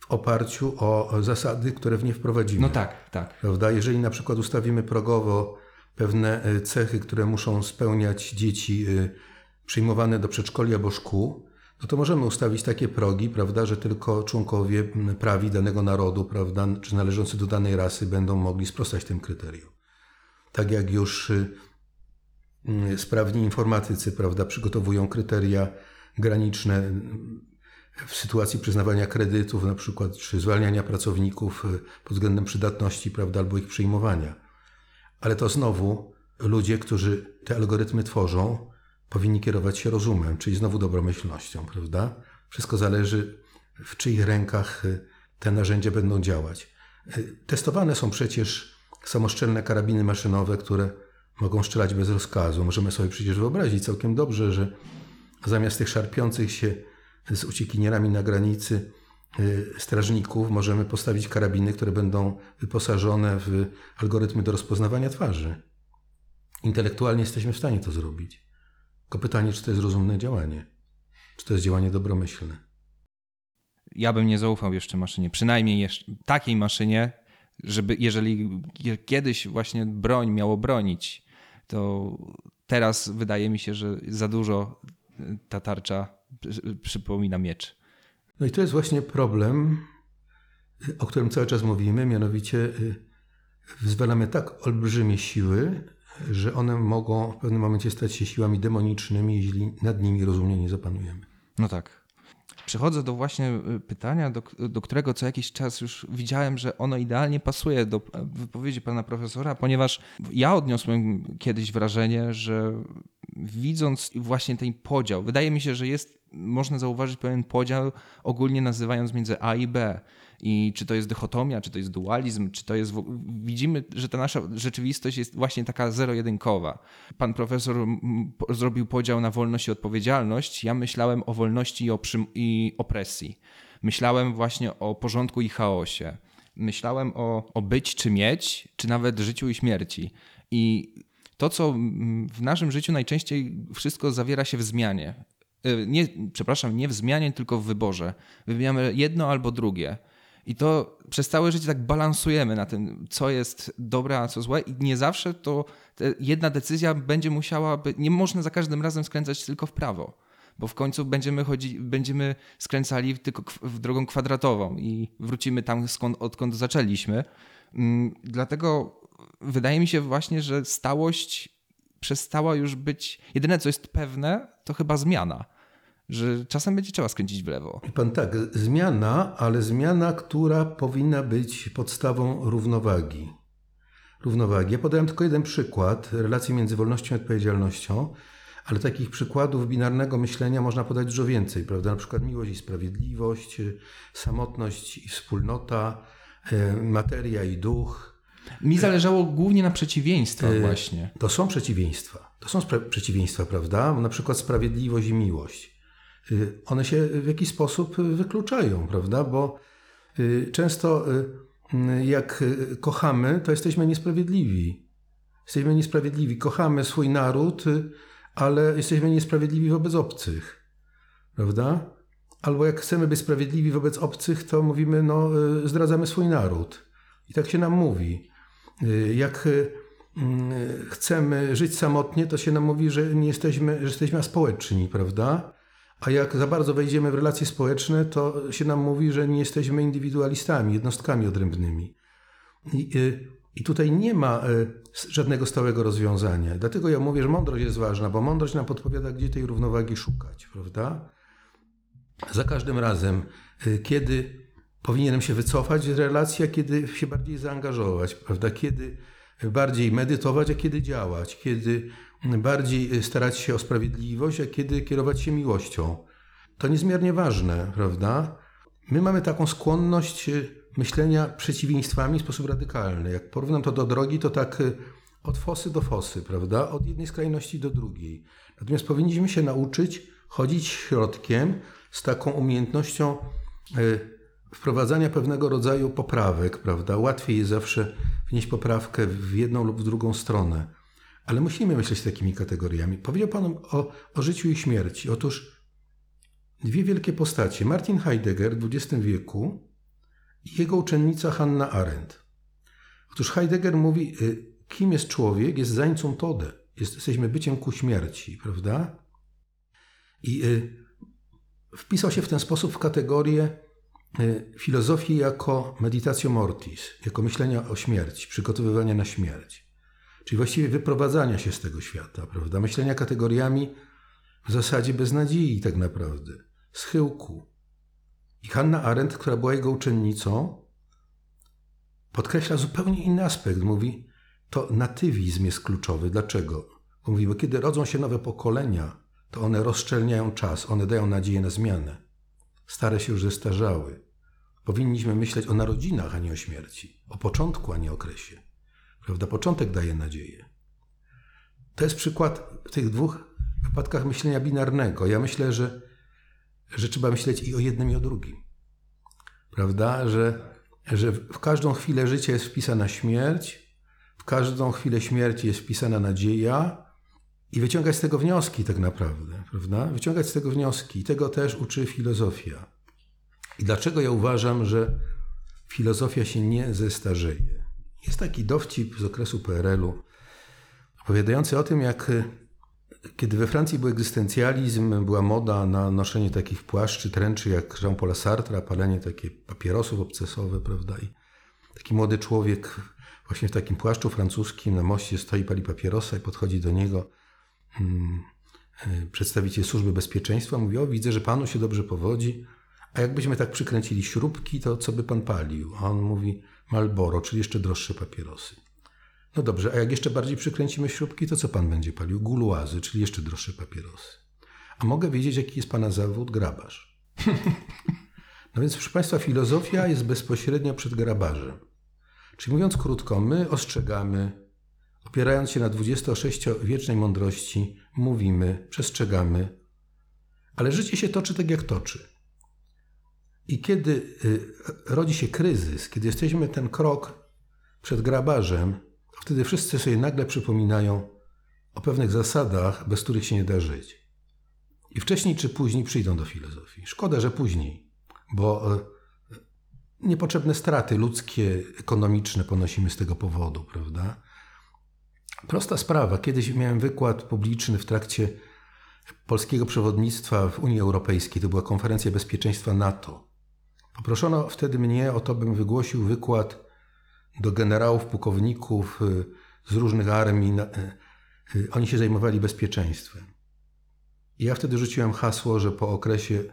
w oparciu o zasady, które w nie wprowadzimy. No tak, tak. Prawda? Jeżeli na przykład ustawimy progowo pewne e, cechy, które muszą spełniać dzieci e, przyjmowane do przedszkoli albo szkół, no to możemy ustawić takie progi, prawda, że tylko członkowie prawi danego narodu, prawda, czy należący do danej rasy będą mogli sprostać tym kryterium. Tak jak już y, sprawni informatycy, prawda, przygotowują kryteria graniczne w sytuacji przyznawania kredytów, na przykład, czy zwalniania pracowników y, pod względem przydatności, prawda, albo ich przyjmowania. Ale to znowu ludzie, którzy te algorytmy tworzą, powinni kierować się rozumem, czyli znowu dobromyślnością, prawda? Wszystko zależy, w czyich rękach y, te narzędzia będą działać. Y, testowane są przecież samoszczelne karabiny maszynowe, które mogą strzelać bez rozkazu. Możemy sobie przecież wyobrazić całkiem dobrze, że zamiast tych szarpiących się z uciekinierami na granicy strażników możemy postawić karabiny, które będą wyposażone w algorytmy do rozpoznawania twarzy. Intelektualnie jesteśmy w stanie to zrobić. Tylko pytanie, czy to jest rozumne działanie? Czy to jest działanie dobromyślne? Ja bym nie zaufał jeszcze maszynie, przynajmniej jeszcze, takiej maszynie, żeby jeżeli kiedyś właśnie broń miało bronić, to teraz wydaje mi się, że za dużo ta tarcza przypomina miecz. No i to jest właśnie problem, o którym cały czas mówimy, mianowicie y, zwalamy tak olbrzymie siły, że one mogą w pewnym momencie stać się siłami demonicznymi, jeśli nad nimi rozumnie nie zapanujemy. No tak. Przechodzę do właśnie y, pytania, do, do którego co jakiś czas już widziałem, że ono idealnie pasuje do wypowiedzi pana profesora, ponieważ ja odniosłem kiedyś wrażenie, że widząc właśnie ten podział, wydaje mi się, że jest, można zauważyć pewien podział ogólnie nazywając między A i B i czy to jest dychotomia, czy to jest dualizm, czy to jest. Widzimy, że ta nasza rzeczywistość jest właśnie taka zero-jedynkowa. Pan profesor zrobił podział na wolność i odpowiedzialność. Ja myślałem o wolności i, i opresji. Myślałem właśnie o porządku i chaosie. Myślałem o, o być czy mieć, czy nawet życiu i śmierci. I to, co w naszym życiu najczęściej wszystko zawiera się w zmianie. Y, nie, przepraszam, nie w zmianie, tylko w wyborze. Wybieramy jedno albo drugie. I to przez całe życie tak balansujemy na tym, co jest dobre, a co złe, i nie zawsze to jedna decyzja będzie musiała być. Nie można za każdym razem skręcać tylko w prawo, bo w końcu będziemy, chodzi, będziemy skręcali tylko w drogą kwadratową i wrócimy tam, skąd, odkąd zaczęliśmy. Mm, dlatego wydaje mi się właśnie, że stałość przestała już być. Jedyne, co jest pewne, to chyba zmiana że czasem będzie trzeba skręcić w lewo. Pan tak, zmiana, ale zmiana, która powinna być podstawą równowagi. Równowagi. Ja podałem tylko jeden przykład relacji między wolnością i odpowiedzialnością, ale takich przykładów binarnego myślenia można podać dużo więcej, prawda? Na przykład miłość i sprawiedliwość, samotność i wspólnota, e, materia i duch. Mi zależało głównie na przeciwieństwach e, właśnie. To są przeciwieństwa. To są przeciwieństwa, prawda? Na przykład sprawiedliwość i miłość. Y, one się w jakiś sposób wykluczają, prawda? Bo często jak kochamy, to jesteśmy niesprawiedliwi. Jesteśmy niesprawiedliwi. Kochamy swój naród, ale jesteśmy niesprawiedliwi wobec obcych, prawda? Albo jak chcemy być sprawiedliwi wobec obcych, to mówimy, no, zdradzamy swój naród. I tak się nam mówi. Jak chcemy żyć samotnie, to się nam mówi, że nie jesteśmy, że jesteśmy aspołeczni, prawda? A jak za bardzo wejdziemy w relacje społeczne, to się nam mówi, że nie jesteśmy indywidualistami, jednostkami odrębnymi. I, y, i tutaj nie ma y, żadnego stałego rozwiązania. Dlatego ja mówię, że mądrość jest ważna, bo mądrość nam podpowiada, gdzie tej równowagi szukać, prawda? Za każdym razem, y, kiedy powinienem się wycofać z relacji, a kiedy się bardziej zaangażować, prawda? Kiedy bardziej medytować, a kiedy działać, kiedy bardziej starać się o sprawiedliwość, a kiedy kierować się miłością. To niezmiernie ważne, prawda? My mamy taką skłonność e, myślenia przeciwieństwami w sposób radykalny. Jak porównam to do drogi, to tak e, od fosy do fosy, prawda? Od jednej skrajności do drugiej. Natomiast powinniśmy się nauczyć chodzić środkiem z taką umiejętnością e, wprowadzania pewnego rodzaju poprawek, prawda? Łatwiej jest zawsze wnieść poprawkę w jedną lub w drugą stronę. Ale musimy myśleć takimi kategoriami. Powiedział Pan o, o życiu i śmierci. Otóż dwie wielkie postacie. Martin Heidegger w XX wieku i jego uczennica Hanna Arendt. Otóż Heidegger mówi, y, kim jest człowiek? Jest zańcą tode. Jest, jesteśmy byciem ku śmierci, prawda? I y, wpisał się w ten sposób w kategorię y, filozofii jako meditatio mortis, jako myślenia o śmierci, przygotowywania na śmierć. Czyli właściwie wyprowadzania się z tego świata, prawda? Myślenia kategoriami w zasadzie bez nadziei tak naprawdę, schyłku. I Hanna Arendt, która była jego uczennicą, podkreśla zupełnie inny aspekt. Mówi, to natywizm jest kluczowy. Dlaczego? Mówi, bo kiedy rodzą się nowe pokolenia, to one rozszczelniają czas, one dają nadzieję na zmianę. Stare się już zestarzały. Powinniśmy myśleć o narodzinach, a nie o śmierci. O początku, a nie o okresie. Prawda? Początek daje nadzieję. To jest przykład w tych dwóch wypadkach myślenia binarnego. Ja myślę, że, że trzeba myśleć i o jednym, i o drugim. Prawda? Że, że w każdą chwilę życia jest wpisana śmierć, w każdą chwilę śmierci jest wpisana nadzieja i wyciągać z tego wnioski tak naprawdę. Prawda? Wyciągać z tego wnioski. I tego też uczy filozofia. I dlaczego ja uważam, że filozofia się nie zestarzeje? Jest taki dowcip z okresu PRL-u, opowiadający o tym, jak e, kiedy we Francji był egzystencjalizm, była moda na noszenie takich płaszczy, tręczy jak Jean-Paul Sartre, palenie takie papierosów obcesowe, prawda? I taki młody człowiek właśnie w takim płaszczu francuskim na moście stoi, pali papierosa i podchodzi do niego przedstawiciel służby bezpieczeństwa, mówi, o widzę, że panu się dobrze powodzi, a jakbyśmy tak przykręcili śrubki, to co by pan palił? A on mówi, Malboro, czyli jeszcze droższe papierosy. No dobrze, a jak jeszcze bardziej przykręcimy śrubki, to co pan będzie palił? Guluazy, czyli jeszcze droższe papierosy. A mogę wiedzieć, jaki jest pana zawód? Grabarz. No więc, proszę Państwa, filozofia jest bezpośrednio przed grabarzem. Czyli mówiąc krótko, my ostrzegamy, opierając się na 26-wiecznej mądrości, mówimy, przestrzegamy, ale życie się toczy tak, jak toczy. I kiedy y, rodzi się kryzys, kiedy jesteśmy ten krok przed grabarzem, wtedy wszyscy sobie nagle przypominają o pewnych zasadach, bez których się nie da żyć. I wcześniej czy później przyjdą do filozofii. Szkoda, że później, bo y, niepotrzebne straty ludzkie, ekonomiczne ponosimy z tego powodu, prawda? Prosta sprawa. Kiedyś miałem wykład publiczny w trakcie polskiego przewodnictwa w Unii Europejskiej. To była konferencja bezpieczeństwa NATO. Poproszono wtedy mnie o to, bym wygłosił wykład do generałów, pułkowników y, z różnych armii. Y, y, oni się zajmowali bezpieczeństwem. I ja wtedy rzuciłem hasło, że po okresie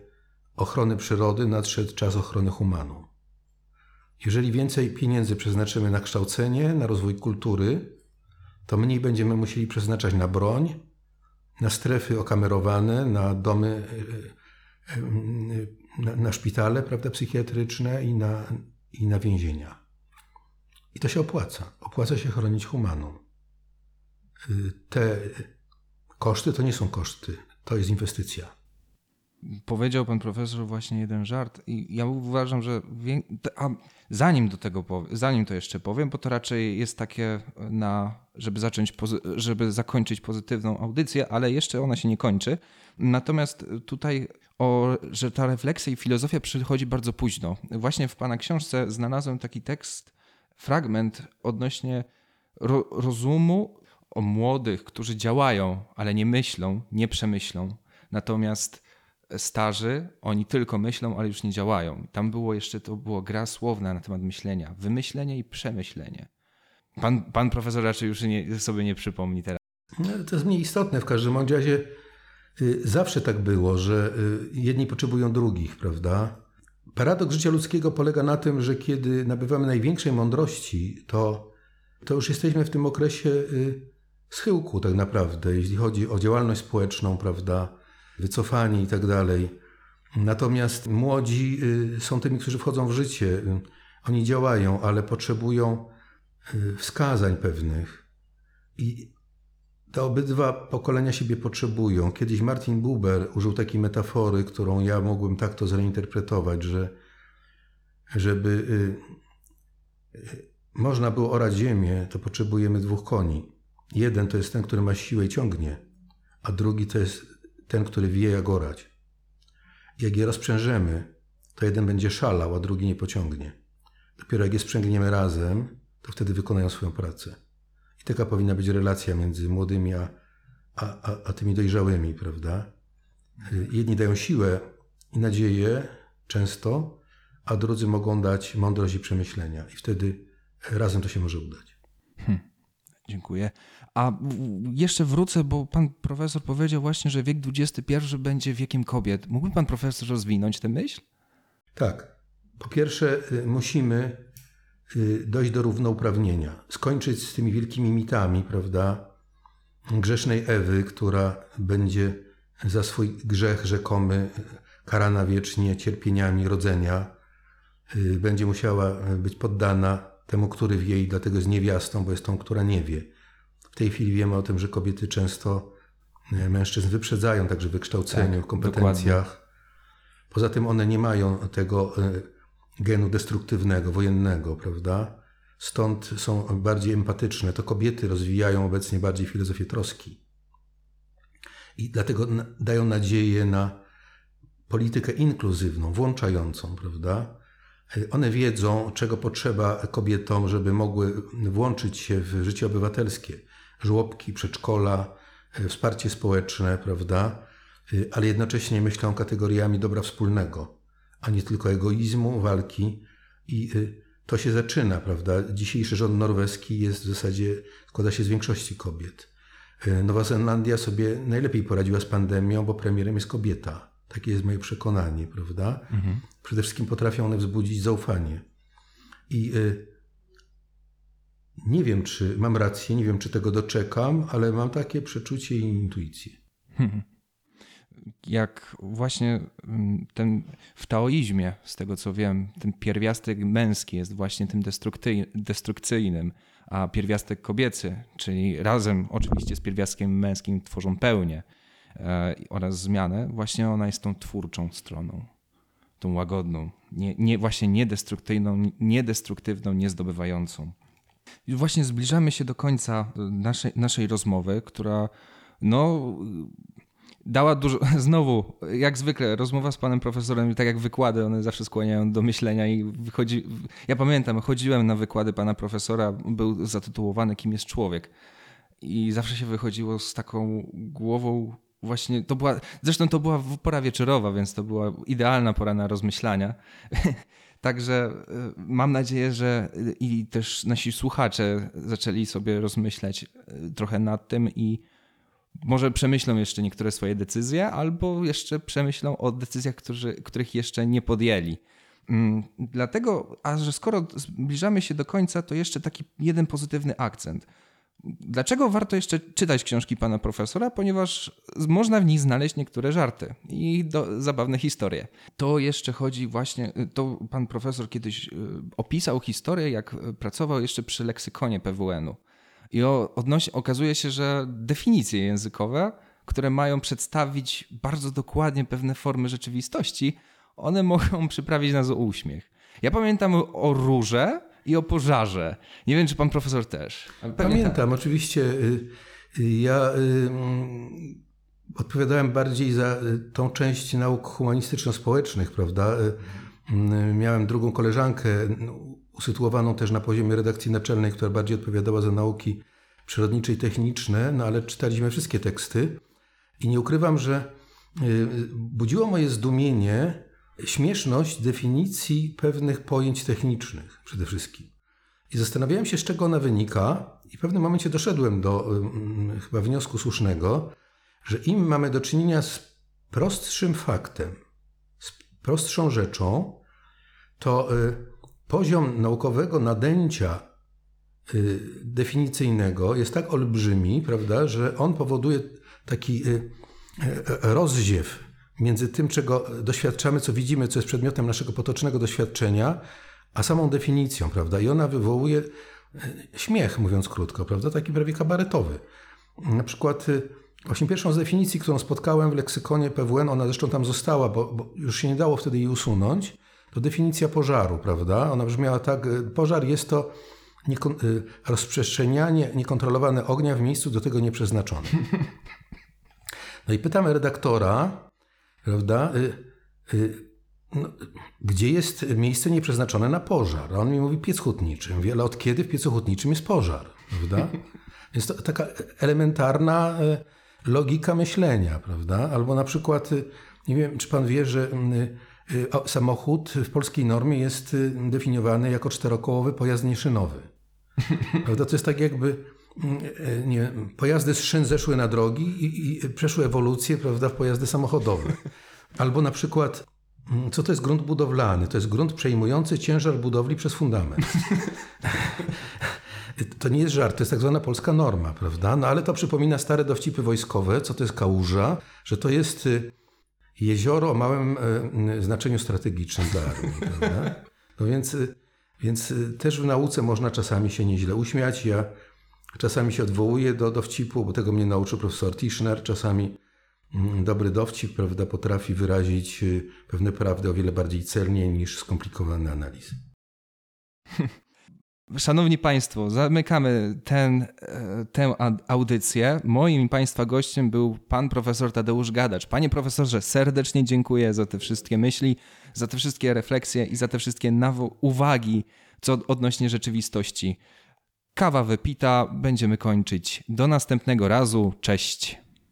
ochrony przyrody nadszedł czas ochrony humanu. Jeżeli więcej pieniędzy przeznaczymy na kształcenie, na rozwój kultury, to mniej będziemy musieli przeznaczać na broń, na strefy okamerowane, na domy na, na szpitale prawda, psychiatryczne i na, i na więzienia. I to się opłaca. Opłaca się chronić humanom. Y, te koszty to nie są koszty, to jest inwestycja. Powiedział pan profesor właśnie jeden żart i ja uważam, że a zanim do tego zanim to jeszcze powiem, bo to raczej jest takie na, żeby zacząć, żeby zakończyć pozytywną audycję, ale jeszcze ona się nie kończy. Natomiast tutaj o, że ta refleksja i filozofia przychodzi bardzo późno. Właśnie w Pana książce znalazłem taki tekst, fragment odnośnie ro, rozumu o młodych, którzy działają, ale nie myślą, nie przemyślą. Natomiast starzy, oni tylko myślą, ale już nie działają. Tam było jeszcze, to było gra słowna na temat myślenia. Wymyślenie i przemyślenie. Pan, pan profesor raczej już nie, sobie nie przypomni teraz. No, to jest mniej istotne w każdym razie Y, zawsze tak było, że y, jedni potrzebują drugich, prawda? Paradoks życia ludzkiego polega na tym, że kiedy nabywamy największej mądrości, to, to już jesteśmy w tym okresie y, schyłku tak naprawdę, jeśli chodzi o działalność społeczną, prawda, wycofanie i tak dalej. Natomiast młodzi są tymi, którzy wchodzą w życie. Oni działają, ale potrzebują wskazań pewnych. I te obydwa pokolenia siebie potrzebują. Kiedyś Martin Buber użył takiej metafory, którą ja mogłem tak to zreinterpretować, że żeby y, y, można było orać ziemię, to potrzebujemy dwóch koni. Jeden to jest ten, który ma siłę i ciągnie, a drugi to jest ten, który wie jak orać. Jak je rozprzężemy, to jeden będzie szalał, a drugi nie pociągnie. Dopiero jak je sprzęgniemy razem, to wtedy wykonają swoją pracę. Taka powinna być relacja między młodymi a, a, a tymi dojrzałymi, prawda? Jedni dają siłę, i nadzieję często, a drudzy mogą dać mądrość i przemyślenia. I wtedy razem to się może udać. Hmm, dziękuję. A jeszcze wrócę, bo pan profesor powiedział właśnie, że wiek XXI będzie wiekiem kobiet. Mógłby pan profesor rozwinąć tę myśl? Tak. Po pierwsze, y, musimy y, dojść do równouprawnienia, skończyć z tymi wielkimi mitami, prawda? Grzesznej Ewy, która będzie za swój grzech rzekomy karana wiecznie cierpieniami rodzenia, y, będzie musiała być poddana temu, który wie i dlatego jest niewiastą, bo jest tą, która nie wie. W tej chwili wiemy o tym, że kobiety często mężczyzn wyprzedzają także w wykształceniu, tak, kompetencjach. Dokładnie. Poza tym one nie mają tego genu destruktywnego, wojennego, prawda? Stąd są bardziej empatyczne. To kobiety rozwijają obecnie bardziej filozofię troski. I dlatego dają nadzieję na politykę inkluzywną, włączającą, prawda? One wiedzą, czego potrzeba kobietom, żeby mogły włączyć się w życie obywatelskie. Żłobki, przedszkola, wsparcie społeczne, prawda? Ale jednocześnie myślą kategoriami dobra wspólnego a nie tylko egoizmu, walki. I y, to się zaczyna, prawda? Dzisiejszy rząd norweski jest w zasadzie, składa się z większości kobiet. Nowa Zelandia sobie najlepiej poradziła z pandemią, bo premierem jest kobieta. Takie jest moje przekonanie, prawda? Mhm. Przede wszystkim potrafią one wzbudzić zaufanie. I y, nie wiem, czy mam rację, nie wiem, czy tego doczekam, ale mam takie przeczucie i intuicję. Mhm jak właśnie mm, ten w taoizmie, z tego co wiem, ten pierwiastek męski jest właśnie tym destrukcyjnym, a pierwiastek kobiecy, czyli razem oczywiście z pierwiastkiem męskim tworzą pełnię e, oraz zmianę, właśnie ona jest tą twórczą stroną, tą łagodną, nie, nie, właśnie niedestruktywną, niedestruktywną, niezdobywającą. I właśnie zbliżamy się do końca naszej, naszej rozmowy, która no, dała dużo, znowu, jak zwykle, rozmowa z panem profesorem, tak jak wykłady, one zawsze skłaniają do myślenia i wychodzi, ja pamiętam, chodziłem na wykłady pana profesora, był zatytułowany Kim jest człowiek i zawsze się wychodziło z taką głową właśnie, to była, zresztą to była pora wieczorowa, więc to była idealna pora na rozmyślania. Także y, mam nadzieję, że i też nasi słuchacze zaczęli sobie rozmyślać y, trochę nad tym i może przemyślą jeszcze niektóre swoje decyzje, albo jeszcze przemyślą o decyzjach, którzy, których jeszcze nie podjęli. Mm, dlatego, a że skoro zbliżamy się do końca, to jeszcze taki jeden pozytywny akcent. Dlaczego warto jeszcze czytać książki pana profesora? Ponieważ można w nich znaleźć niektóre żarty i do, zabawne historie. To jeszcze chodzi właśnie, to pan profesor kiedyś y, opisał historię, jak pracował jeszcze przy leksykonie PWN-u. I odnosi, okazuje się, że definicje językowe, które mają przedstawić bardzo dokładnie pewne formy rzeczywistości, one mogą przyprawić nas o uśmiech. Ja pamiętam o róże i o pożarze. Nie wiem, czy pan profesor też. Pamiętam, oczywiście. Y, y, ja y, mm, odpowiadałem bardziej za tą część nauk humanistyczno-społecznych, prawda? Miałem drugą koleżankę, usytuowaną też na poziomie redakcji naczelnej, która bardziej odpowiadała za nauki przyrodnicze i techniczne, no ale czytaliśmy wszystkie teksty i nie ukrywam, że budziło moje zdumienie śmieszność definicji pewnych pojęć technicznych przede wszystkim. I zastanawiałem się, z czego ona wynika, i w pewnym momencie doszedłem do um, chyba wniosku słusznego, że im mamy do czynienia z prostszym faktem, z prostszą rzeczą, to y, poziom naukowego nadęcia y, definicyjnego jest tak olbrzymi, prawda, że on powoduje taki y, y, między tym, czego doświadczamy, co widzimy, co jest przedmiotem naszego potocznego doświadczenia, a samą definicją, prawda? I ona wywołuje śmiech, mówiąc krótko, prawda? Taki prawie kabaretowy. Na przykład właśnie pierwszą z definicji, którą spotkałem w leksykonie PWN, ona zresztą tam została, bo, bo już się nie dało wtedy jej usunąć, to definicja pożaru, prawda? Ona brzmiała tak, y, pożar jest to niekon, y, rozprzestrzenianie niekontrolowane ognia w miejscu do tego nieprzeznaczonym. No i pytam redaktora, prawda, y, no, gdzie jest miejsce nieprzeznaczone na pożar? A on mi mówi piec hutniczy. Mówię, ale od kiedy w piecu hutniczym jest pożar? Prawda? Jest to taka elementarna logika myślenia, prawda? Albo na przykład Nie wiem, czy pan wie, że samochód w polskiej normie jest definiowany jako czterokołowy pojazd nieszynowy. Prawda? To jest tak jakby nie, pojazdy z szyn zeszły na drogi i, i przeszły ewolucję prawda, w pojazdy samochodowe. Albo na przykład Mm, co to jest grunt budowlany? To jest grunt przejmujący ciężar budowli przez fundament. to nie jest żart, to jest tak zwana polska norma, prawda? No ale to przypomina stare dowcipy wojskowe, co to jest kałuża, że to jest y, jezioro o małym y, znaczeniu strategicznym dla armii, prawda? No więc, y, więc też w nauce można czasami się nieźle uśmiać. Ja czasami się odwołuję do dowcipu, bo tego mnie nauczył profesor Tischner, czasami Mm, dobry dowcip prawda, potrafi wyrazić y, pewne prawdy o wiele bardziej celnie niż skomplikowane analizy. Szanowni Państwo, zamykamy ten, e, tę audycję. Moim i Państwa gościem był pan profesor Tadeusz Gadacz. Panie profesorze, serdecznie dziękuję za te wszystkie myśli, za te wszystkie refleksje i za te wszystkie uwagi co odnośnie rzeczywistości. Kawa wypita, będziemy kończyć. Do następnego razu. Cześć.